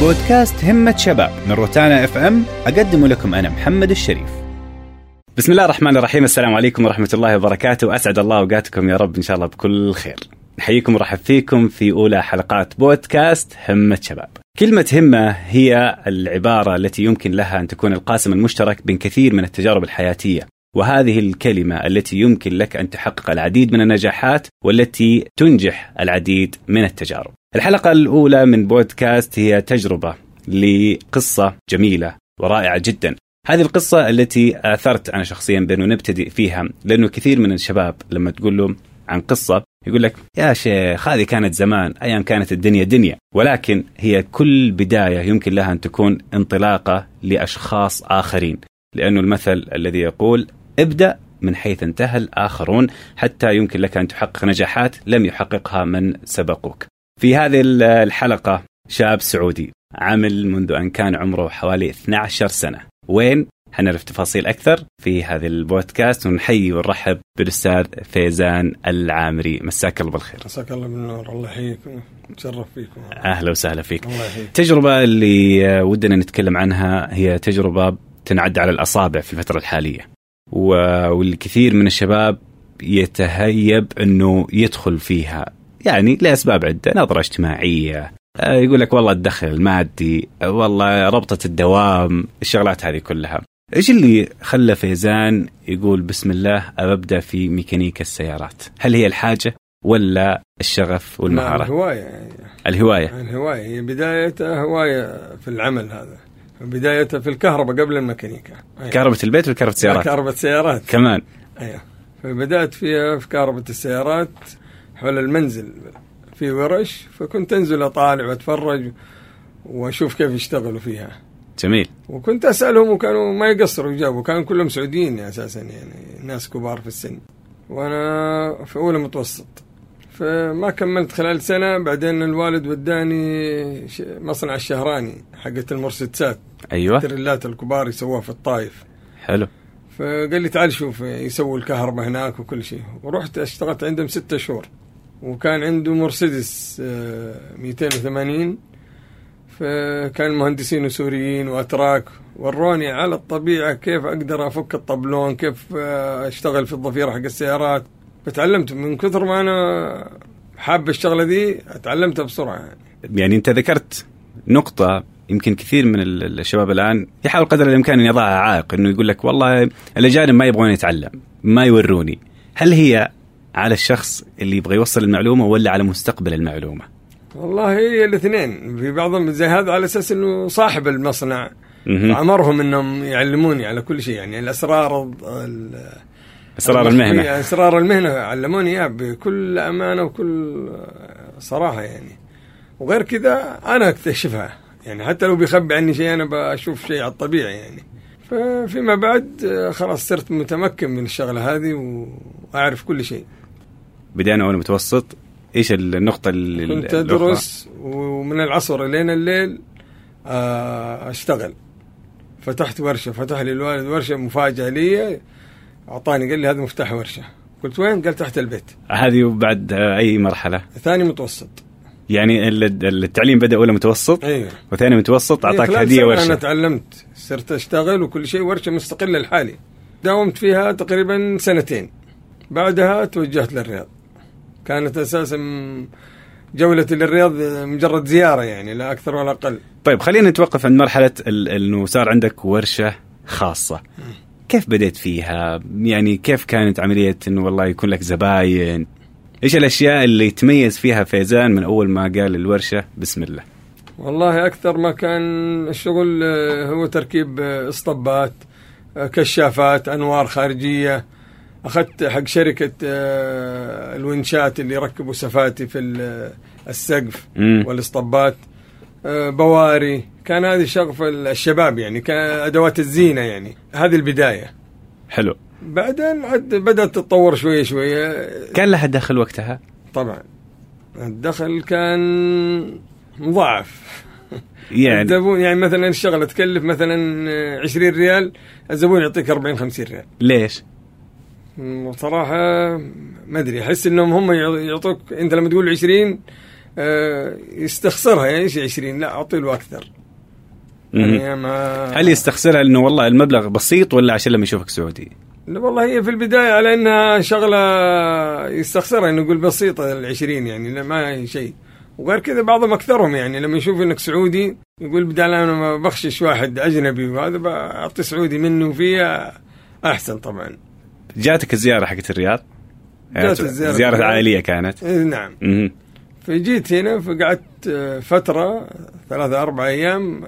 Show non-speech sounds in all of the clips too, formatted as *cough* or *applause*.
بودكاست همة شباب من روتانا إف إم أقدم لكم أنا محمد الشريف. بسم الله الرحمن الرحيم السلام عليكم ورحمة الله وبركاته أسعد الله أوقاتكم يا رب إن شاء الله بكل خير. نحييكم ورحب فيكم في أولى حلقات بودكاست همة شباب. كلمة همة هي العبارة التي يمكن لها أن تكون القاسم المشترك بين كثير من التجارب الحياتية وهذه الكلمة التي يمكن لك أن تحقق العديد من النجاحات والتي تنجح العديد من التجارب. الحلقة الأولى من بودكاست هي تجربة لقصة جميلة ورائعة جدا. هذه القصة التي آثرت أنا شخصيا بأنه نبتدئ فيها لأنه كثير من الشباب لما تقول له عن قصة يقول لك يا شيخ هذه كانت زمان أيام كانت الدنيا دنيا. ولكن هي كل بداية يمكن لها أن تكون انطلاقة لأشخاص آخرين. لأنه المثل الذي يقول ابدأ من حيث انتهى الآخرون حتى يمكن لك أن تحقق نجاحات لم يحققها من سبقوك. في هذه الحلقة شاب سعودي عمل منذ أن كان عمره حوالي 12 سنة. وين؟ حنعرف تفاصيل أكثر في هذا البودكاست ونحيي ونرحب بالأستاذ فيزان العامري. مساك الله بالخير. مساك الله بالنور. الله يحييكم نتشرف فيكم. أهلا وسهلا فيك. الله يحييك. التجربة اللي ودنا نتكلم عنها هي تجربة تنعد على الأصابع في الفترة الحالية. والكثير من الشباب يتهيب أنه يدخل فيها. يعني لأسباب عدة نظرة اجتماعية. آه، يقول لك والله الدخل المادي والله ربطة الدوام الشغلات هذه كلها. إيش اللي خلى فيزان يقول بسم الله أبدأ في ميكانيكا السيارات؟ هل هي الحاجة ولا الشغف والمهارة؟ الهواية. يعني الهواية. الهواية. هي بدايتها هواية في العمل هذا. بدايتها في الكهرباء قبل الميكانيكا. أيوة. كهرباء البيت ولا كهرباء السيارات؟ كهرباء السيارات. كمان. أيوه. فبدأت فيها في كهرباء السيارات حول المنزل. في ورش فكنت أنزل أطالع وأتفرج وأشوف كيف يشتغلوا فيها. جميل. وكنت أسألهم وكانوا ما يقصروا يجاوبوا كانوا كلهم سعوديين أساسا يعني ناس كبار في السن. وأنا في أولى متوسط. فما كملت خلال سنة بعدين الوالد وداني مصنع الشهراني حقت المرسيدسات أيوه. التريلات الكبار يسووها في الطايف. حلو. فقال لي تعال شوف يسووا الكهرباء هناك وكل شيء. ورحت اشتغلت عندهم ستة شهور. وكان عنده مرسيدس آه، 280 فكان مهندسين سوريين وأتراك. وروني على الطبيعة كيف أقدر أفك الطبلون كيف آه، أشتغل في الضفيرة حق السيارات. فتعلمت من كثر ما أنا حاب الشغلة دي اتعلمتها بسرعة يعني يعني أنت ذكرت نقطة يمكن كثير من ال- الشباب الآن يحاول قدر الإمكان أن يضعها عائق إنه يقول لك والله الأجانب ما يبغون يتعلم ما يوروني هل هي على الشخص اللي يبغى يوصل المعلومة ولا على مستقبل المعلومة؟ والله هي الاثنين في بعضهم زي هذا على أساس إنه صاحب المصنع مهم. فأمرهم إنهم يعلموني على كل شيء يعني الأسرار ال- اسرار المهنة. اسرار المهنة علموني اياه بكل أمانة وكل صراحة يعني. وغير كذا أنا أكتشفها. يعني حتى لو بيخبي عني شيء أنا بشوف شيء على الطبيعي يعني. ففيما بعد خلاص صرت متمكن من الشغلة هذه وأعرف كل شيء. بدينا وأنا متوسط إيش النقطة اللي كنت؟ أدرس ومن العصر لين الليل آه، أشتغل. فتحت ورشة فتح لي الوالد ورشة مفاجأة لي. أعطاني قال لي هذا مفتاح ورشة. قلت وين؟ قال تحت البيت. هذه بعد أي مرحلة؟ ثاني متوسط. يعني ال- التعليم بدأ اولى متوسط؟ أيوه وثاني متوسط أعطاك خلال هدية سنة ورشة. أنا تعلمت صرت أشتغل وكل شيء ورشة مستقلة لحالي. داومت فيها تقريبا سنتين. بعدها توجهت للرياض. كانت أساسا جولتي للرياض مجرد زيارة يعني لا أكثر ولا أقل. طيب خلينا نتوقف عند مرحلة إنه صار عندك ورشة خاصة. كيف بديت فيها؟ يعني كيف كانت عملية إنه والله يكون لك زباين؟ إيش الأشياء اللي يتميز فيها فيزان من أول ما قال الورشة بسم الله؟ والله أكثر ما كان الشغل آه، هو تركيب آه، اسطبات آه، كشافات أنوار خارجية أخذت حق شركة الونشات اللي يركبوا سفاتي في ال- السقف. والاسطبات بواري كان هذه شغف الشباب يعني كان أدوات الزينة يعني هذه البداية حلو. بعدين عد بدأت تتطور شوية شوية كان لها دخل وقتها؟ طبعا الدخل كان مضاعف يعني الزبون يعني مثلا الشغلة تكلف مثلا 20 ريال الزبون يعطيك 40 50 ريال ليش؟ وصراحه ما أدري أحس إنهم هم يعطوك أنت لما تقول 20 آه، يستخسرها يعني إيش 20 لا أعطي له أكثر. يعني ما هل يستخسرها لأنه والله المبلغ بسيط ولا عشان لما يشوفك سعودي؟ لا والله هي في البداية على إنها شغلة يستخسرها انه يقول بسيطة ال 20 يعني لا ما هي شيء وغير كذا بعضهم أكثرهم يعني لما يشوف إنك سعودي يقول بدال أنا ما بخشش واحد أجنبي وهذا بعطي سعودي منه فيها أحسن طبعا جاتك الزيارة حقت الرياض؟ جات الزيارة زيارة الرياض. عائلية كانت إيه نعم مهم. فجيت هنا فقعدت فترة ثلاثة أربع أيام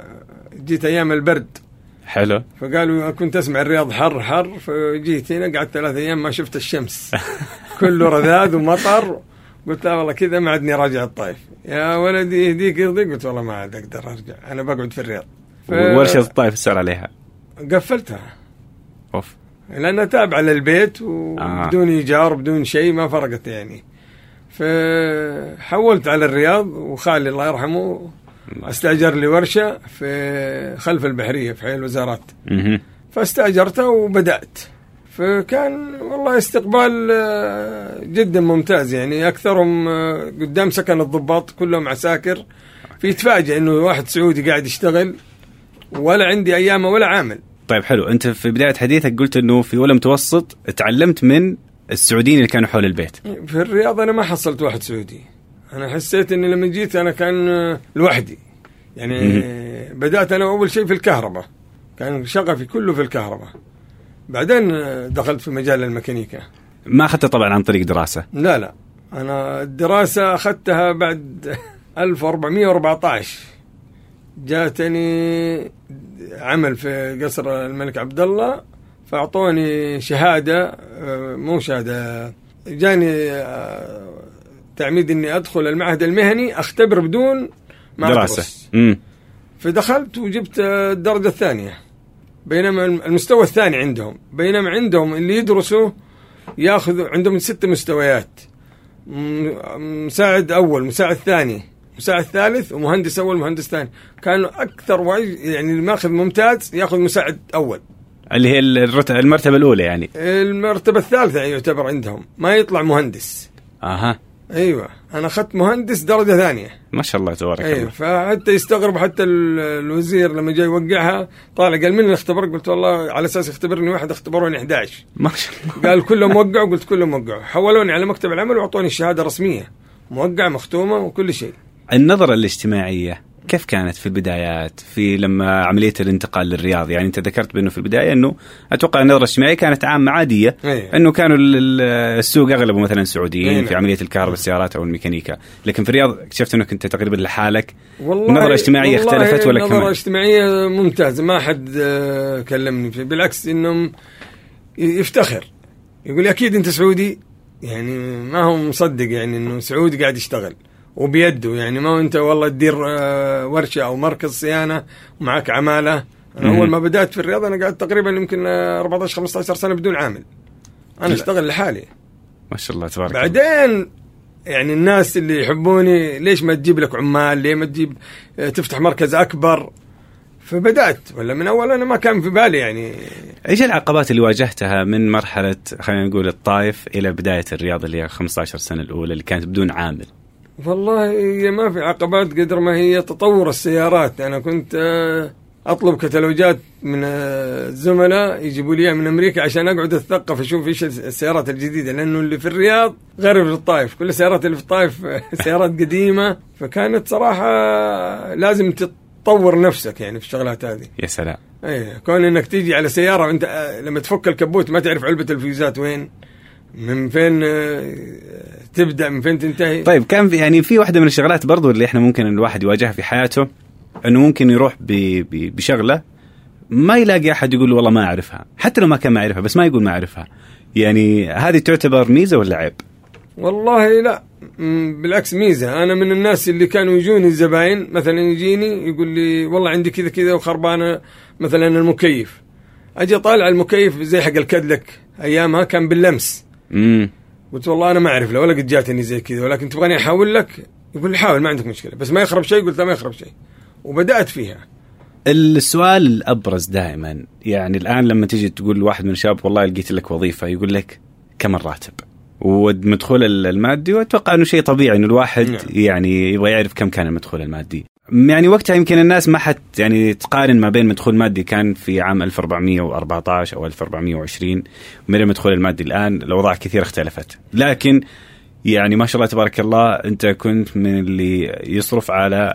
جيت أيام البرد. حلو. فقالوا كنت أسمع الرياض حر حر فجيت هنا قعدت ثلاثة أيام ما شفت الشمس. *laughs* كله رذاذ ومطر. قلت لا والله كذا ما عدني راجع الطايف يا ولدي يهديك يرضيك قلت والله ما عاد أقدر أرجع. أنا بقعد في الرياض. ف- ورشة الطائف السعر عليها. قفلتها. أوف. لأنها تابعة للبيت وبدون إيجار بدون شيء ما فرقت يعني. فحولت على الرياض وخالي الله يرحمه استأجر لي ورشة في خلف البحرية في حي الوزارات. مهم. فاستأجرتها وبدأت. فكان والله استقبال آه، جدا ممتاز. يعني أكثرهم آه، قدام سكن الضباط كلهم عساكر فيتفاجئ إنه واحد سعودي قاعد يشتغل ولا عندي أيامه ولا عامل. طيب حلو. أنت في بداية حديثك قلت إنه في اولى متوسط تعلمت من السعوديين اللي كانوا حول البيت. في الرياض أنا ما حصلت واحد سعودي. أنا حسيت إني لما جيت أنا كان آه، لوحدي. يعني آه، بدأت أنا أول شيء في الكهرباء. كان شغفي كله في الكهرباء. بعدين آه، دخلت في مجال الميكانيكا. ما اخذته طبعا عن طريق دراسة؟ لا لا. أنا الدراسة أخذتها بعد *laughs* 1414 جاتني عمل في قصر الملك عبد الله فأعطوني شهادة مو شهادة جاني آه، تعميد إني أدخل المعهد المهني أختبر بدون ما دراسة. امم فدخلت وجبت الدرجة الثانية. بينما المستوى الثاني عندهم. بينما عندهم اللي يدرسوا ياخذوا عندهم ست مستويات. مساعد أول مساعد ثاني مساعد ثالث ومهندس أول مهندس ثاني. كانوا أكثر وعي يعني اللي ماخذ ممتاز ياخذ مساعد أول. اللي هي المرتبة الأولى يعني. المرتبة الثالثة يعتبر عندهم. ما يطلع مهندس. أها. أيوه. أنا أخذت مهندس درجة ثانية. ما شاء الله تبارك أيوه. الله. فحتى يستغرب حتى ال- الوزير لما جاي يوقعها طالع قال من اللي اختبرك؟ قلت والله على أساس يختبرني واحد اختبروني 11 ما شاء الله. قال كلهم وقعوا قلت كلهم وقعوا. حولوني على مكتب العمل وأعطوني الشهادة رسميه موقعه مختومة وكل شيء. النظرة الاجتماعية كيف كانت في البدايات؟ في لما عملية الانتقال للرياض يعني أنت ذكرت بأنه في البداية أنه أتوقع النظرة الاجتماعية كانت عامة عادية أيوة. أنه كانوا ال- ال- السوق أغلبه مثلا سعوديين أي في. عملية الكهرباء السيارات أو الميكانيكا. لكن في الرياض اكتشفت أنك أنت تقريبا لحالك. والله النظرة الاجتماعية والله اختلفت ولا النظرة كمان؟ الاجتماعية ممتازة ما حد آه، كلمني فيه. بالعكس إنهم يفتخر. يقول أكيد أنت سعودي؟ يعني ما هو مصدق يعني إنه سعودي قاعد يشتغل. وبيده. يعني ما هو انت والله تدير آه، ورشة أو مركز صيانة ومعك عمالة. أنا مم. أول ما بدأت في الرياضة أنا قاعد تقريبا يمكن آه، 14 15 سنة بدون عامل. أنا. أشتغل لحالي. ما شاء الله تبارك بعدين يعني الناس اللي يحبوني ليش ما تجيب لك عمال؟ ليه ما تجيب آه، تفتح مركز أكبر؟ فبدأت. ولا من أول أنا ما كان في بالي يعني. إيش العقبات اللي واجهتها من مرحلة خلينا نقول الطائف إلى بداية الرياض اللي هي 15 سنة الأولى اللي كانت بدون عامل؟ والله هي ما في عقبات قدر ما هي تطور السيارات. أنا كنت آه، أطلب كتالوجات من آه، الزملاء يجيبوا لي من أمريكا عشان أقعد أتثقف أشوف إيش السيارات الجديدة. لأنه اللي في الرياض غير في الطائف. كل السيارات اللي في الطائف آه، *laughs* سيارات قديمة. فكانت صراحة لازم تطور نفسك يعني في الشغلات هذه. يا سلام. إيه كون إنك تيجي على سيارة وأنت آه، لما تفك الكبوت ما تعرف علبة الفيوزات وين. من فين آه، تبدأ من فين تنتهي؟ طيب كان في يعني في واحدة من الشغلات برضو اللي إحنا ممكن الواحد يواجهها في حياته إنه ممكن يروح بشغلة ما يلاقي أحد يقول له والله ما أعرفها حتى لو ما كان ما يعرفها بس ما يقول ما أعرفها. يعني هذه تعتبر ميزة ولا عيب؟ والله لا بالعكس ميزة. أنا من الناس اللي كانوا يجوني الزباين مثلا يجيني يقول لي والله عندي كذا كذا وخربانة مثلا المكيف. أجي أطالع المكيف زي حق الكدلك أيامها كان باللمس. امم قلت والله أنا ما أعرف له ولا قد جاتني زي كذا ولكن تبغاني أحاول لك يقول لي حاول ما عندك مشكلة بس ما يخرب شيء قلت له ما يخرب شيء وبدأت فيها السؤال الأبرز دائما يعني الآن لما تيجي تقول لواحد من الشباب والله لقيت لك وظيفة يقول لك كم الراتب؟ والمدخول المادي وأتوقع إنه شيء طبيعي إنه الواحد نعم. يعني يبغى يعرف كم كان المدخول المادي. يعني وقتها يمكن الناس ما حت يعني تقارن ما بين مدخول مادي كان في عام 1414 أو 1420 من المدخول المادي الآن. الأوضاع كثير اختلفت، لكن يعني ما شاء الله تبارك الله أنت كنت من اللي يصرف على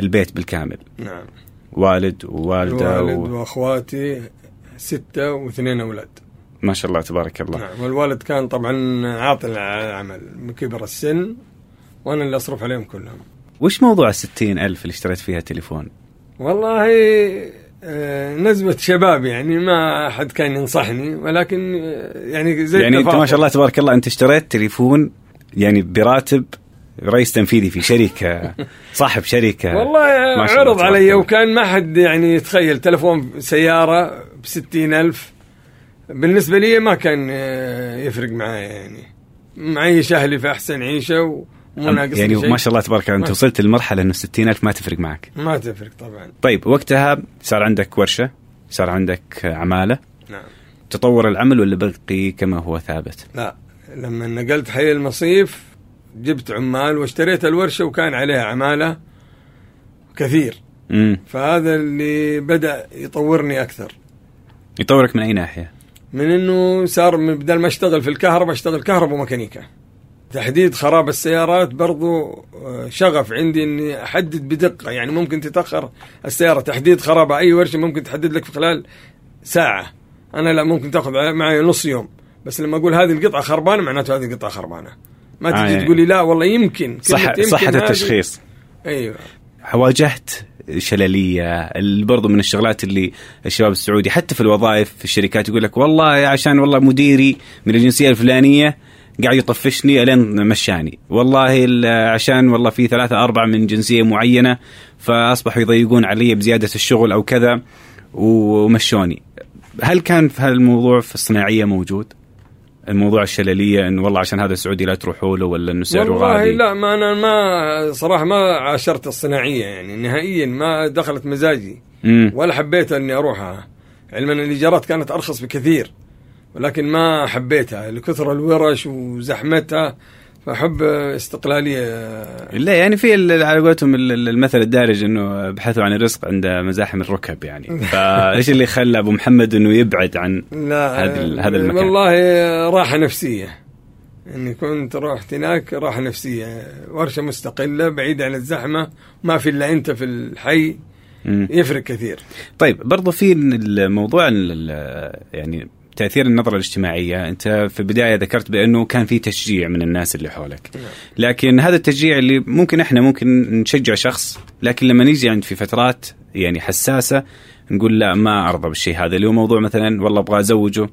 البيت بالكامل، نعم. والد ووالدة الوالد و... وأخواتي ستة واثنين أولاد. ما شاء الله تبارك الله. نعم. والوالد كان طبعا عاطل على العمل من كبر السن وأنا اللي أصرف عليهم كلهم. وش موضوع الستين ألف اللي اشتريت فيها تليفون؟ والله آه، نزبة شباب يعني ما أحد كان ينصحني ولكن آه، يعني زي يعني أنت ما. شاء الله تبارك الله أنت اشتريت تليفون يعني براتب رئيس تنفيذي في شركة *laughs* صاحب شركة والله الله عرض علي. وكان ما حد يعني يتخيل تلفون سيارة بستين ألف بالنسبة لي ما كان آه، يفرق معايا يعني معيش أهلي في أحسن عيشة ناقص يعني ما شاء الله تبارك الله أنت وصلت لمرحله انه 60 ألف ما تفرق معك. ما تفرق طبعا. طيب وقتها صار عندك ورشة صار عندك عمالة. نعم. تطور العمل ولا بقي كما هو ثابت؟ لا لما نقلت حي المصيف جبت عمال واشتريت الورشة وكان عليها عمالة كثير. امم فهذا اللي بدأ يطورني أكثر. يطورك من أي ناحية؟ من إنه صار بدل ما أشتغل في الكهرباء أشتغل كهرباء وميكانيكا. تحديد خراب السيارات برضو آه، شغف عندي إني أحدد بدقة. يعني ممكن تتأخر السيارة تحديد خرابه أي ورشة ممكن تحدد لك في خلال ساعة. أنا لا ممكن تأخذ معي نص يوم. بس لما أقول هذه القطعة خربانة معناته هذه القطعه خربانة. ما آه، تجي يعني تقول لي لا والله يمكن. صح يمكن صحة التشخيص. أيوه. واجهت شلليه برضو من الشغلات اللي الشباب السعودي حتى في الوظائف في الشركات يقول لك والله عشان والله مديري من الجنسية الفلانية قاعد يطفشني إلين مشاني. والله ال- عشان والله في ثلاثة أربعة من جنسية معينة فأصبحوا يضيقون علي بزيادة الشغل أو كذا ومشوني. هل كان في هذا الموضوع في الصناعية موجود؟ الموضوع الشللية انه والله عشان هذا السعودي لا تروحوا له ولا إنه سعره والله غالي؟ لا ما أنا ما صراحة ما عاشرت الصناعية يعني. نهائيا ما دخلت مزاجي. مم. ولا حبيت إني أروحها. علما ان الإيجارات كانت أرخص بكثير. ولكن ما حبيتها لكثر الورش وزحمتها فاحب استقلالية. لا يعني في على قولتهم ال- ال- المثل الدارج إنه بحثوا عن الرزق عند مزاحم الركب يعني. *laughs* فإيش اللي خلى أبو محمد إنه يبعد عن لا هذا هذا المكان. والله راحة نفسية. إني كنت رحت هناك راحة نفسية. ورشة مستقلة بعيدة عن الزحمة ما في إلا أنت في الحي. يفرق كثير. طيب برضو في الموضوع ال- يعني تأثير النظرة الاجتماعية. أنت في البداية ذكرت بأنه كان في تشجيع من الناس اللي حولك. لكن هذا التشجيع اللي ممكن إحنا ممكن نشجع شخص لكن لما نيجي عند في فترات يعني حساسة نقول لا ما أرضى بالشيء هذا. اللي هو موضوع مثلا والله أبغى أزوجه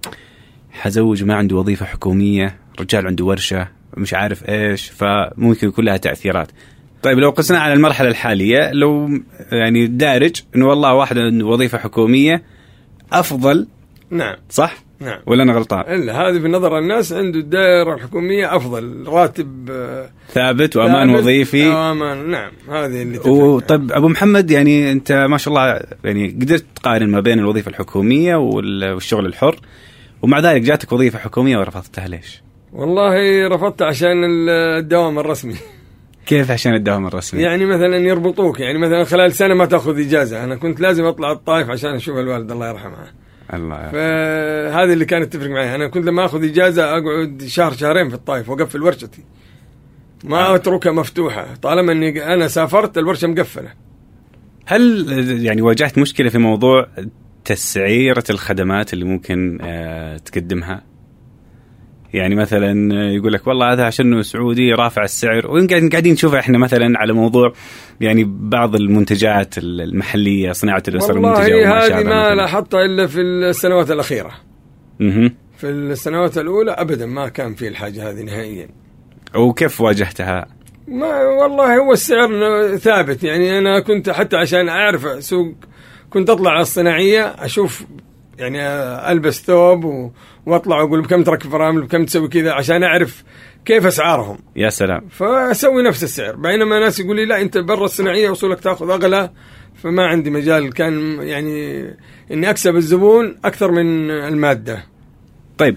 حزوج ما عنده وظيفة حكومية رجال عنده ورشة مش عارف إيش فممكن يكون لها تأثيرات. طيب لو قسنا على المرحلة الحالية لو يعني دارج إنه والله واحد عنده وظيفة حكومية أفضل. نعم. صح؟ نعم ولا أنا غلطان إلا هذه في نظر الناس عنده الدائرة الحكومية أفضل راتب آه، ثابت وأمان ثابت. وظيفي آه، أمان نعم هذه اللي. وطيب أبو محمد يعني أنت ما شاء الله يعني قدرت تقارن ما بين الوظيفة الحكومية وال- والشغل الحر ومع ذلك جاتك وظيفة حكومية ورفضتها ليش؟ والله رفضت عشان ال- الدوام الرسمي كيف عشان الدوام الرسمي؟ يعني مثلا يربطوك يعني مثلا خلال سنة ما تأخذ إجازة أنا كنت لازم أطلع الطائف عشان أشوف الوالد الله يرحمه الله فهذه اللي كانت تفرق معي. أنا كنت لما آخذ إجازة أقعد شهر شهرين في الطائف وأقفل ورشتي. ما آه. أتركها مفتوحة. طالما إني أنا سافرت الورشة مقفلة. هل يعني واجهت مشكلة في موضوع تسعيرة الخدمات اللي ممكن آه، تقدمها؟ يعني مثلا يقول لك والله هذا عشان سعودي رافع السعر وقاعدين قاعدين نشوفها إحنا مثلا على موضوع يعني بعض المنتجات المحلية صناعة الأسر المنتجة والله هذه ما. لاحظتها إلا في السنوات الأخيرة مهم. في السنوات الأولى ابدا ما كان في الحاجة هذه نهائيا وكيف واجهتها؟ ما والله هو السعر ثابت يعني أنا كنت حتى عشان أعرف سوق كنت أطلع على الصناعية أشوف يعني ألبس ثوب وأطلع أقول بكم تركب فرامل بكم تسوي كذا عشان أعرف كيف أسعارهم. يا سلام. فأسوي نفس السعر. بينما ناس يقول لي لا أنت برا الصناعية وصولك تأخذ أغلى فما عندي مجال. كان يعني إني أكسب الزبون أكثر من المادة. طيب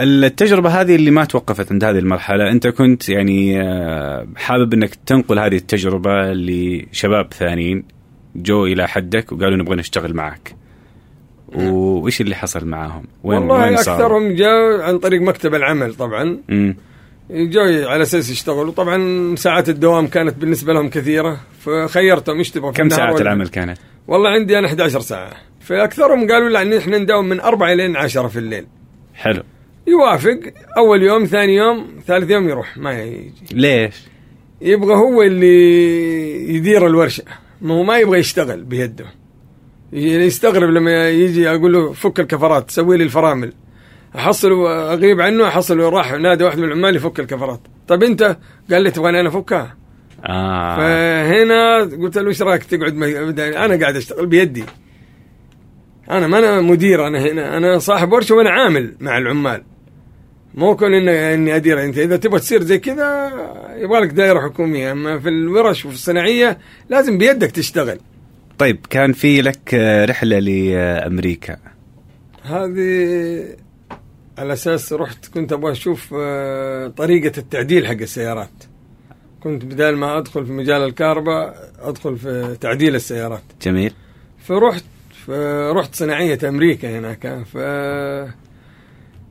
التجربة هذه اللي ما توقفت عند هذه المرحلة أنت كنت يعني آه، حابب أنك تنقل هذه التجربة لشباب ثانيين جو إلى حدك وقالوا نبغى نشتغل معك. وإيش اللي حصل معاهم؟ وين والله وين أكثرهم جاء عن طريق مكتب العمل طبعا. مم. جو على أساس يشتغلوا. طبعا ساعات الدوام كانت بالنسبة لهم كثيرة فخيرتهم إيش تبغى؟ كم ساعة العمل كانت؟ والله عندي أنا 11 ساعة. فأكثرهم قالوا لا إحنا نداوم من 4 إلى 10 في الليل. حلو. يوافق. أول يوم ثاني يوم ثالث يوم يروح ما يجي. ليش؟ يبغى هو اللي يدير الورشة. ما هو ما يبغى يشتغل بيده. يستغرب لما يجي أقول له فك الكفرات سوي لي الفرامل. أحصل أغيب عنه أحصل راح نادى واحد من العمال يفك الكفرات. طيب أنت؟ قال لي تبغاني أنا أفكها. آه. فهنا قلت له إيش رأيك تقعد أنا قاعد أشتغل بيدي. أنا ما أنا مدير أنا هنا أنا صاحب ورشة وأنا عامل مع العمال. مو كون اني إني أدير أنت. إذا تبغى تصير زي كذا يبغى لك دائرة حكومية. أما في الورش وفي الصناعية لازم بيدك تشتغل. طيب كان في لك رحلة لأمريكا. هذه على أساس رحت كنت أبغى أشوف آه، طريقة التعديل حق السيارات. كنت بدال ما أدخل في مجال الكهرباء أدخل في تعديل السيارات. جميل. فرحت فرحت صناعية أمريكا هناك. ف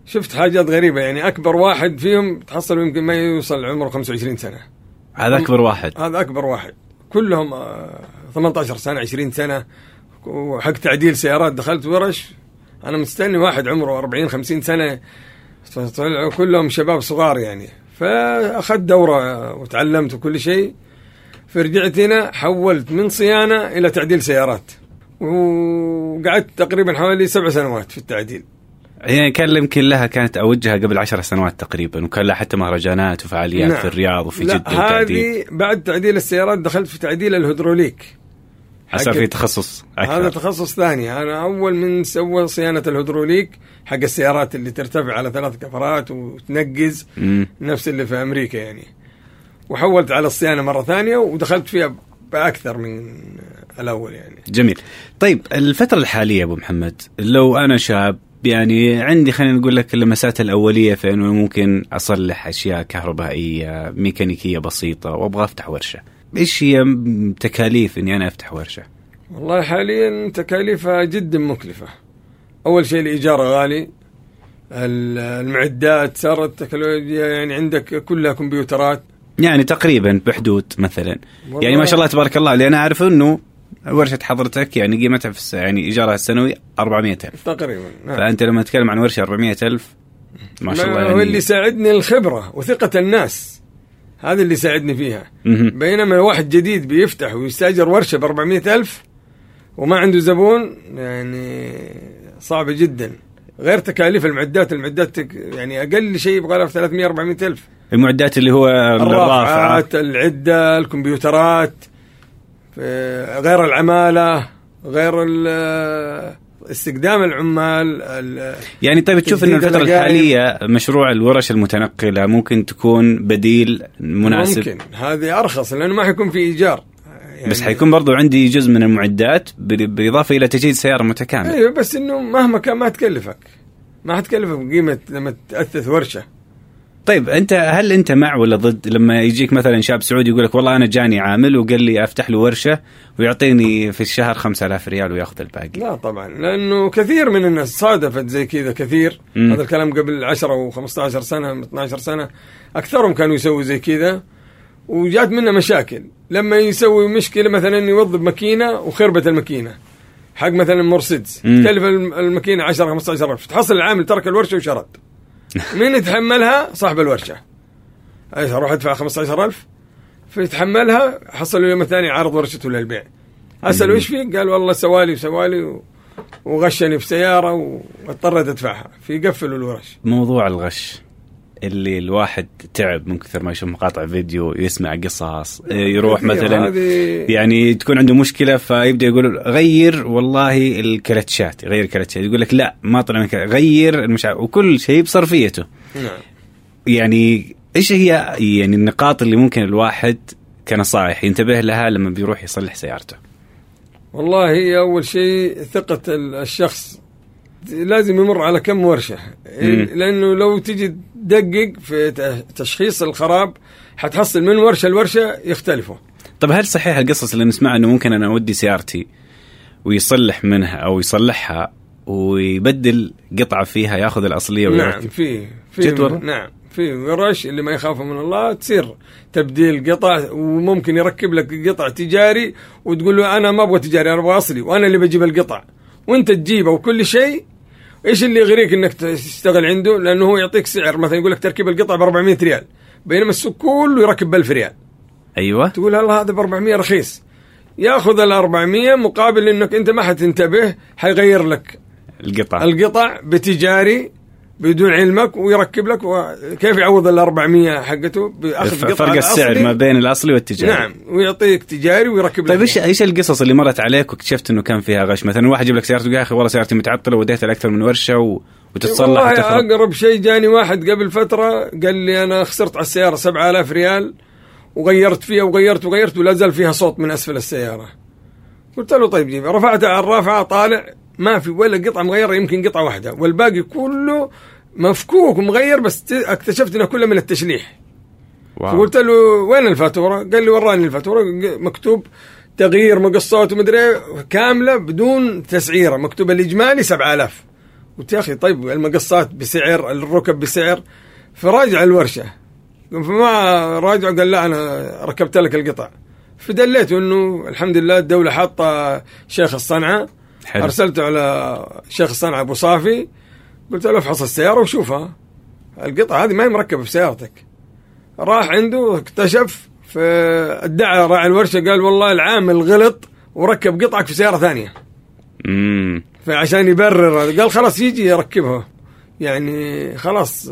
شفت حاجات غريبة يعني أكبر واحد فيهم تحصل يمكن ما يوصل عمره 25 سنة. هذا أكبر واحد. هذا أكبر واحد. كلهم 18 آه، سنة 20 سنة وحق تعديل سيارات دخلت ورش. أنا مستني واحد عمره 40 50 سنة. طلعوا كلهم شباب صغار يعني. فأخذت دورة وتعلمت وكل شيء. فرجعت هنا حولت من صيانة إلى تعديل سيارات. وقعدت تقريبا حوالي سبع سنوات في التعديل. يعني كان يمكن لها كانت أوجهها قبل عشر سنوات تقريبا وكان لها حتى مهرجانات وفعاليات نعم. في الرياض وفي جدة هذه بعد تعديل السيارات دخلت في تعديل الهيدروليك. حصل في تخصص أكثر. هذا تخصص ثاني. أنا أول من سوى صيانة الهيدروليك حق السيارات اللي ترتفع على ثلاث كفرات وتنقز مم. نفس اللي في أمريكا يعني. وحولت على الصيانة مرة ثانية ودخلت فيها بأكثر من الأول يعني. جميل. طيب الفترة الحالية أبو محمد لو أنا شاب يعني عندي خلينا نقول لك اللمسات الأولية في انه ممكن أصلح أشياء كهربائية ميكانيكية بسيطة وأبغى أفتح ورشة. إيش هي تكاليف إني أنا أفتح ورشة؟ والله حاليا تكاليفها جدا مكلفة. أول شيء الإيجار غالي المعدات صارت التكنولوجيا يعني عندك كلها كمبيوترات يعني تقريبا بحدود مثلا يعني ما شاء الله تبارك الله اللي أنا أعرفه إنه ورشة حضرتك يعني قيمتها في يعني إيجارها السنوي 400000 تقريبا نعم. فأنت لما تتكلم عن ورشة 400000 ما شاء الله يعني هو اللي يساعدني الخبرة وثقة الناس هذا اللي ساعدني فيها. بينما واحد جديد بيفتح ويستاجر ورشة ب 400 ألف وما عنده زبون يعني صعبة جدا. غير تكاليف المعدات المعدات يعني أقل شيء يبغى لها 300 400 ألف. المعدات اللي هو الرافعات العدة الكمبيوترات غير العمالة غير استخدام العمال يعني طيب تشوف ان الفترة الحالية مشروع الورش المتنقلة ممكن تكون بديل مناسب؟ ممكن. هذه أرخص لأنه ما حيكون في إيجار. يعني بس حيكون برضو عندي جزء من المعدات بالإضافة إلى تجهيز سيارة متكاملة. أيوه بس إنه مهما كان ما تكلفك. ما حتكلفك قيمه لما تأثث ورشة. طيب أنت هل أنت مع ولا ضد؟ لما يجيك مثلا شاب سعودي يقول لك والله أنا جاني عامل وقال لي أفتح له ورشة ويعطيني في الشهر 5000 ريال ويأخذ الباقي. لا طبعا لأنه كثير من الناس صادفت زي كذا كثير. م. هذا الكلام قبل 10 و15 سنة 12 سنة. أكثرهم كانوا يسووا زي كذا وجات منه مشاكل. لما يسوي مشكلة مثلا يوظف ماكينة وخربت الماكينة حق مثلا مرسيدس. تكلف الماكينة 10 15000 تحصل العامل ترك الورشة وشرد. *laughs* مين يتحملها؟ صاحب الورشة. أروح ادفع 15000 فيتحملها حصل اليوم الثاني عرض ورشته للبيع. اساله إيش فيك؟ قال والله سوالي وسوالي وغشني في سيارة واضطريت أدفعها. فيقفلوا الورش. موضوع الغش. اللي الواحد تعب من كثر ما يشوف مقاطع فيديو يسمع قصص يروح مثلا يعني تكون عنده مشكلة فيبدأ يقول غير والله الكلتشات غير الكلتشات يقول لك لا ما طلع غير المش وكل شيء بصرفيته. نعم. يعني إيش هي يعني النقاط اللي ممكن الواحد كنصائح ينتبه لها لما بيروح يصلح سيارته؟ والله هي أول شيء ثقة الشخص لازم يمر على كم ورشة مم. لأنه لو تجي تدقق في تشخيص الخراب حتحصل من ورشة لورشة يختلفوا طب هل صحيح القصص اللي نسمعها إنه ممكن أنا أودي سيارتي ويصلح منها أو يصلحها ويبدل قطعة فيها ياخذ الأصلية نعم ويركب في في والله؟ نعم في ورش اللي ما يخافوا من الله تصير تبديل قطع وممكن يركب لك قطع تجاري وتقول له أنا ما أبغى تجاري أنا أبغى أصلي وأنا اللي بجيب القطع وأنت تجيبه وكل شيء إيش اللي يغريك إنك تشتغل عنده؟ لأنه هو يعطيك سعر. مثلا يقول لك تركيب القطع ب 400 ريال. بينما السوق كله يركب ب 1000 ريال. أيوه. تقول الله هذا ب 400 رخيص؟ يأخذ ال 400 مقابل إنك أنت ما حتنتبه حيغير لك القطعه القطع بتجاري بدون علمك ويركب لك وكيف يعوض ال 400 حقته؟ بأخذ ف- قطع فرق السعر. ما بين الأصلي والتجاري. نعم ويعطيك تجاري ويركب طيب لك إيش إيش القصص اللي مرت عليك واكتشفت إنه كان فيها غش؟ مثلا واحد يجيب لك سيارته يا أخي والله سيارتي متعطلة وديتها لاكثر من ورشة و... وتتصلح والله أقرب شيء جاني واحد قبل فترة قال لي أنا خسرت على السيارة 7000 ريال وغيرت فيها وغيرت وغيرت ولا زال فيها صوت من أسفل السيارة. قلت له طيب جيب رفعتها على الرافعه طالع ما في ولا قطعة مغيرة يمكن قطعة واحدة. والباقي كله مفكوك ومغير بس اكتشفت إنه كله من التشليح. واو. فقلت له وين الفاتورة؟ قال لي وراني الفاتورة مكتوب تغيير مقصات ومدري إيه كاملة بدون تسعيرة مكتوب الإجمالي 7000 قلت يا أخي طيب المقصات بسعر الركب بسعر. فراجع الورشة. فما راجع قال لا أنا ركبت لك القطع. فدليته إنه الحمد لله الدولة حاطة شيخ الصنعه حلو. ارسلته على شيخ الصنعه أبو صافي قلت له افحص السيارة وشوفها. القطعة هذه ما هي مركبة في سيارتك. راح عنده اكتشف فادعى راعي الورشة قال والله العامل غلط وركب قطعك في سيارة ثانية. امم فعشان يبرر قال خلاص يجي يركبها. يعني خلاص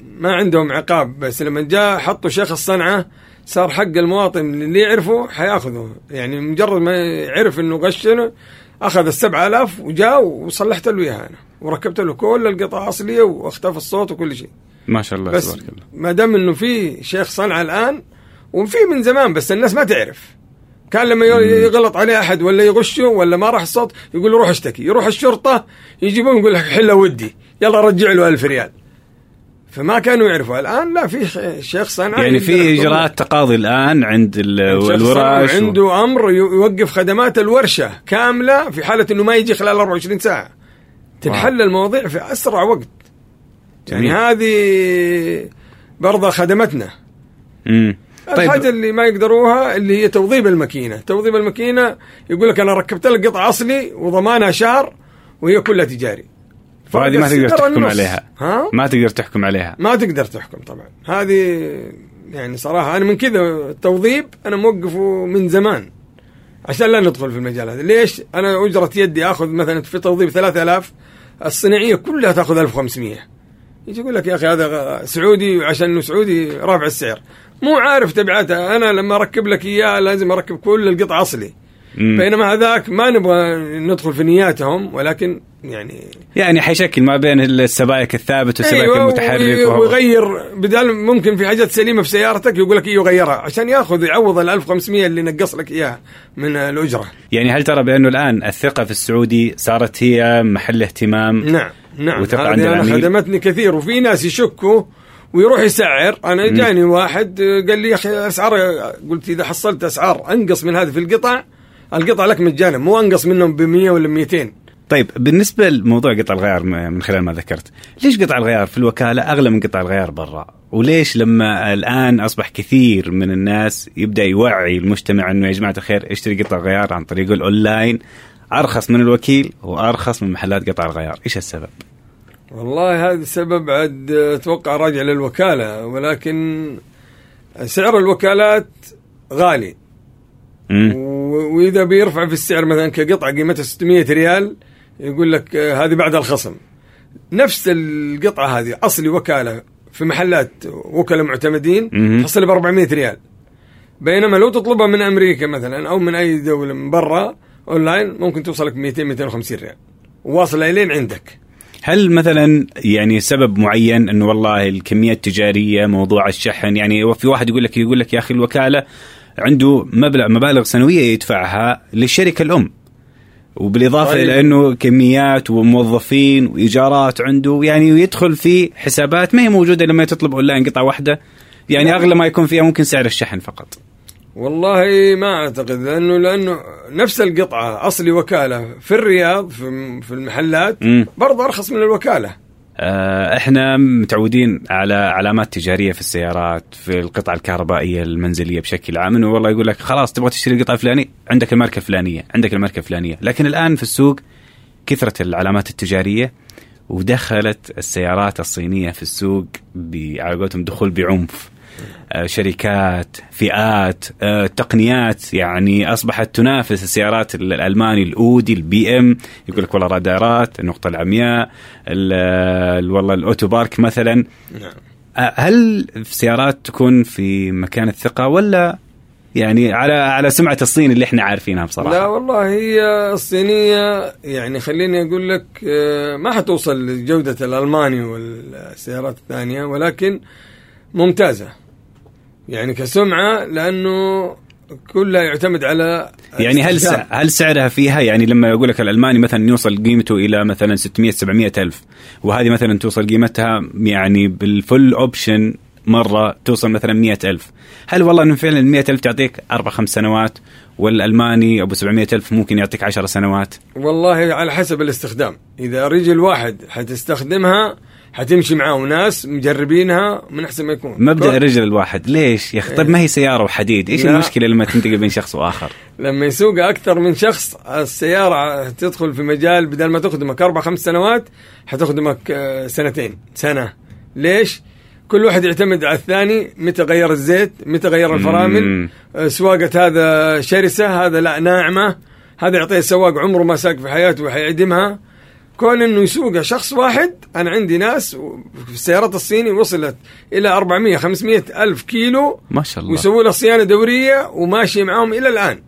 ما عندهم عقاب بس لما جاء حطوا شيخ الصنعة صار حق المواطن اللي يعرفه حياخذه. يعني مجرد ما يعرف إنه غشنا أخذ السبعة آلاف وجاء وصلحت له إياها أنا وركبت له كل القطع اصليه واختفى الصوت وكل شيء. ما شاء الله بس تبارك الله. ما دام إنه في شيخ صنعة الآن وفي من زمان بس الناس ما تعرف. كان لما يغلط عليه أحد ولا يغشه ولا ما راح الصوت يقول له روح اشتكي يروح الشرطة يجيبون يقول لك حله ودي يلا رجع له ألف ريال. فما كانوا يعرفوا. الآن لا في شيخ صنعه يعني في. إجراءات تقاضي الآن عند ال- شيخ صنعة الوراش و- عنده أمر يوقف خدمات الورشة كاملة في حالة إنه ما يجي خلال 24 ساعة. تنحل المواضيع في أسرع وقت. يعني جميل. هذه برضه خدمتنا. مم. طيب. الحاجة اللي ما يقدروها اللي هي توظيف الماكينة. توظيف الماكينة يقول لك أنا ركبت لك قطع أصلي وضمانها شهر وهي كلها تجاري. وهذه ما تقدر تحكم النص. عليها. ها؟ ما تقدر تحكم عليها. ما تقدر تحكم طبعا. هذه يعني صراحة أنا من كذا التوظيف أنا موقفه من زمان عشان لا ندخل في المجال هذا. ليش؟ أنا أجرة يدي آخذ مثلا في توظيف 3000 الصناعية كلها تأخذ 1500 يجي يقول لك يا أخي هذا سعودي عشان إنه سعودي رافع السعر. مو عارف تبعاتها أنا لما أركب لك إياه لازم أركب كل القطع أصلي. بينما هذاك ما نبغى ندخل في نياتهم ولكن يعني يعني حيشكل ما بين السبائك الثابت والسبائك أيوة المتحرك ويغير بدل ممكن في حاجات سليمة في سيارتك يقول لك أيوه غيرها عشان ياخذ يعوض ال 1500 اللي نقص لك إياها من الأجرة. يعني هل ترى بأنه الآن الثقة في السعودي صارت هي محل اهتمام؟ نعم نعم. وثقة عند العميل. خدمتني كثير وفي ناس يشكوا ويروح يسعر. أنا جاني واحد قال لي يا أخي أسعار قلت إذا حصلت أسعار أنقص من هذه في القطع القطع لك مجانا مو أنقص منهم ب 100 ولا 200 طيب بالنسبة لموضوع قطع الغيار من خلال ما ذكرت ليش قطع الغيار في الوكالة أغلى من قطع الغيار برا؟ وليش لما الآن أصبح كثير من الناس يبدأ يوعي المجتمع إنه يا جماعة الخير اشتري قطع غيار عن طريق الأونلاين أرخص من الوكيل وأرخص من محلات قطع الغيار. إيش السبب؟ والله هذا السبب عاد أتوقع راجع للوكالة ولكن سعر الوكالات غالي. وإذا بيرفع في السعر مثلا كقطعة قيمتها 600 ريال يقول لك آه، هذه بعد الخصم. نفس القطعة هذه أصلي وكالة في محلات وكلاء معتمدين. تحصل ب 400 ريال. بينما لو تطلبها من أمريكا مثلا أو من أي دولة من برا أونلاين ممكن توصل لك 200 250 ريال. واصلة إلين عندك. هل مثلا يعني سبب معين إنه والله الكمية التجارية موضوع الشحن يعني في واحد يقول لك يقول لك يا أخي الوكالة عنده مبلغ مبالغ سنوية يدفعها للشركة الأم وبالإضافة طيب. إلى انه كميات وموظفين وإيجارات عنده يعني يدخل في حسابات ما هي موجودة لما تطلب أونلاين قطعة واحدة يعني لا. أغلى ما يكون فيها ممكن سعر الشحن فقط والله ما أعتقد لأنه لأنه نفس القطعة أصلي وكالة في الرياض في في المحلات. برضه أرخص من الوكالة إحنا متعودين على علامات تجارية في السيارات في القطع الكهربائية المنزلية بشكل عام إنه والله يقول لك خلاص تبغى تشتري القطعه الفلانيه عندك الماركة الفلانية عندك الماركة الفلانية. لكن الآن في السوق كثرة العلامات التجارية ودخلت السيارات الصينية في السوق على قولتهم دخول بعنف. آه، شركات فئات آه، تقنيات يعني أصبحت تنافس السيارات ال- الألماني الاودي البي ام يقول لك والله رادارات النقطة العمياء ال- ال- والله ال auto park مثلا. نعم. آه، هل في سيارات تكون في مكان الثقة ولا يعني على على سمعة الصين اللي إحنا عارفينها بصراحة؟ لا والله هي الصينية يعني خليني أقول لك آه، ما حتوصل لجودة الألماني والسيارات الثانية ولكن ممتازة. يعني كسمعة لأنه كلها يعتمد على يعني هل. سع- هل سعرها فيها؟ يعني لما يقول لك الألماني مثلا يوصل قيمته إلى مثلا 600 700 ألف وهذه مثلا توصل قيمتها يعني بالفل اوبشن مرة توصل مثلا 100 ألف. هل والله إنه فعلا ال 100 ألف تعطيك أربع خمس سنوات؟ والألماني أبو 700 ألف ممكن يعطيك 10 سنوات. والله على حسب الاستخدام. إذا رجل واحد حتستخدمها حتمشي معاه ناس مجربينها من أحسن ما يكون. مبدأ كل- الرجل الواحد. ليش؟ يا أخي طيب ما هي سيارة وحديد. إيش لا. المشكلة لما تنتقل بين شخص وآخر؟ *laughs* لما يسوق أكثر من شخص السيارة تدخل في مجال بدل ما تخدمك أربع خمس سنوات حتخدمك آه، سنتين سنة. ليش؟ كل واحد يعتمد على الثاني متى غير الزيت متى غير الفرامل. آه، سواقة هذا شرسة هذا لا ناعمة. هذا يعطيه سواق عمره ما ساق في حياته وحيعدمها. كون إنه يسوق شخص واحد أنا عندي ناس في السيارات الصيني وصلت إلى 400 500 ألف كيلو ما شاء الله ويسووا له صيانة دورية وماشي معاهم إلى الآن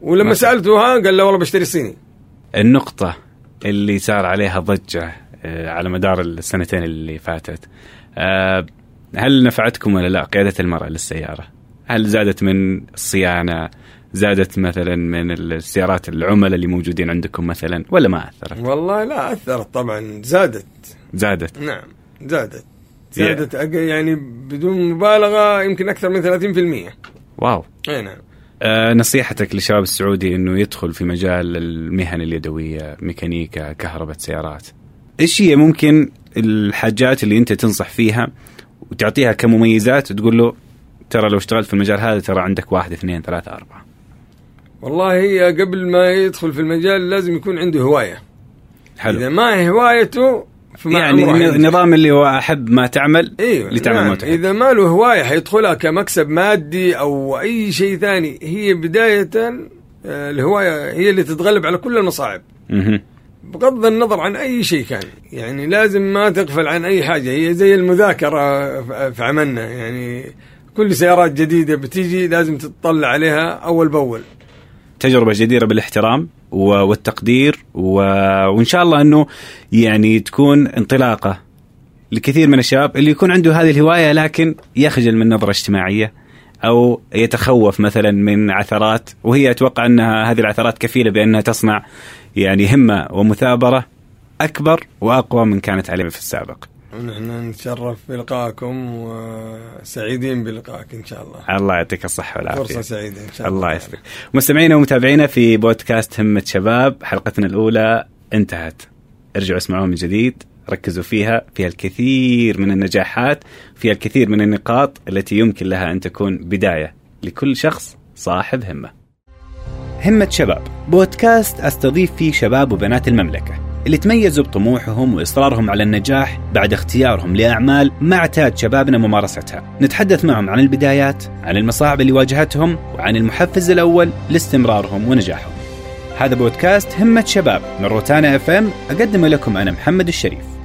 ولما سالته ها قال له والله بشتري صيني النقطة اللي صار عليها ضجة آه، على مدار السنتين اللي فاتت آه، هل نفعتكم ولا لا قيادة المرأة للسيارة؟ هل زادت من الصيانة؟ زادت مثلا من السيارات العملاء اللي موجودين عندكم مثلا ولا ما أثرت؟ والله لا أثرت طبعا زادت. زادت. نعم زادت. زادت أق- يعني بدون مبالغة يمكن أكثر من 30% واو. إي نعم. آه، نصيحتك للشباب السعودي إنه يدخل في مجال المهن اليدوية ميكانيكا كهرباء سيارات. إيش هي ممكن الحاجات اللي أنت تنصح فيها وتعطيها كمميزات وتقول له ترى لو اشتغلت في المجال هذا ترى عندك واحد اثنين ثلاثة أربعة والله هي قبل ما يدخل في المجال لازم يكون عنده هواية. إذا حلو ما هي هوايته فما يعني. النظام اللي هو أحب ما تعمل أيوه لتعمل نعم. ما تحب. إذا ما له هواية حيدخلها كمكسب مادي أو أي شيء ثاني. هي بداية آه، الهواية هي اللي تتغلب على كل المصاعب. مهم. بغض النظر عن أي شيء كان. يعني لازم ما تغفل عن أي حاجة. هي زي المذاكرة في عملنا. يعني كل سيارات جديدة بتيجي لازم تطلع عليها أول بأول. تجربة جديرة بالاحترام والتقدير و... وإن شاء الله أنه يعني تكون انطلاقة لكثير من الشباب اللي يكون عنده هذه الهواية لكن يخجل من نظرة اجتماعية أو يتخوف مثلا من عثرات وهي أتوقع أنها هذه العثرات كفيلة بأنها تصنع يعني همة ومثابرة أكبر وأقوى من كانت عليه في السابق. ونحن نتشرف بلقائكم وسعيدين بلقائك إن شاء الله. الله يعطيك الصحة والعافية. فرصة سعيدة إن شاء الله. الله يسلمك. مستمعينا ومتابعينا في بودكاست همة شباب حلقتنا الأولى انتهت. ارجعوا اسمعوها من جديد ركزوا فيها فيها الكثير من النجاحات فيها الكثير من النقاط التي يمكن لها أن تكون بداية لكل شخص صاحب همة. همة شباب بودكاست أستضيف فيه شباب وبنات المملكة. اللي تميزوا بطموحهم وإصرارهم على النجاح بعد اختيارهم لأعمال ما اعتاد شبابنا ممارستها. نتحدث معهم عن البدايات عن المصاعب اللي واجهتهم وعن المحفز الأول لاستمرارهم ونجاحهم. هذا بودكاست همة شباب من روتانا إف إم أقدم لكم أنا محمد الشريف.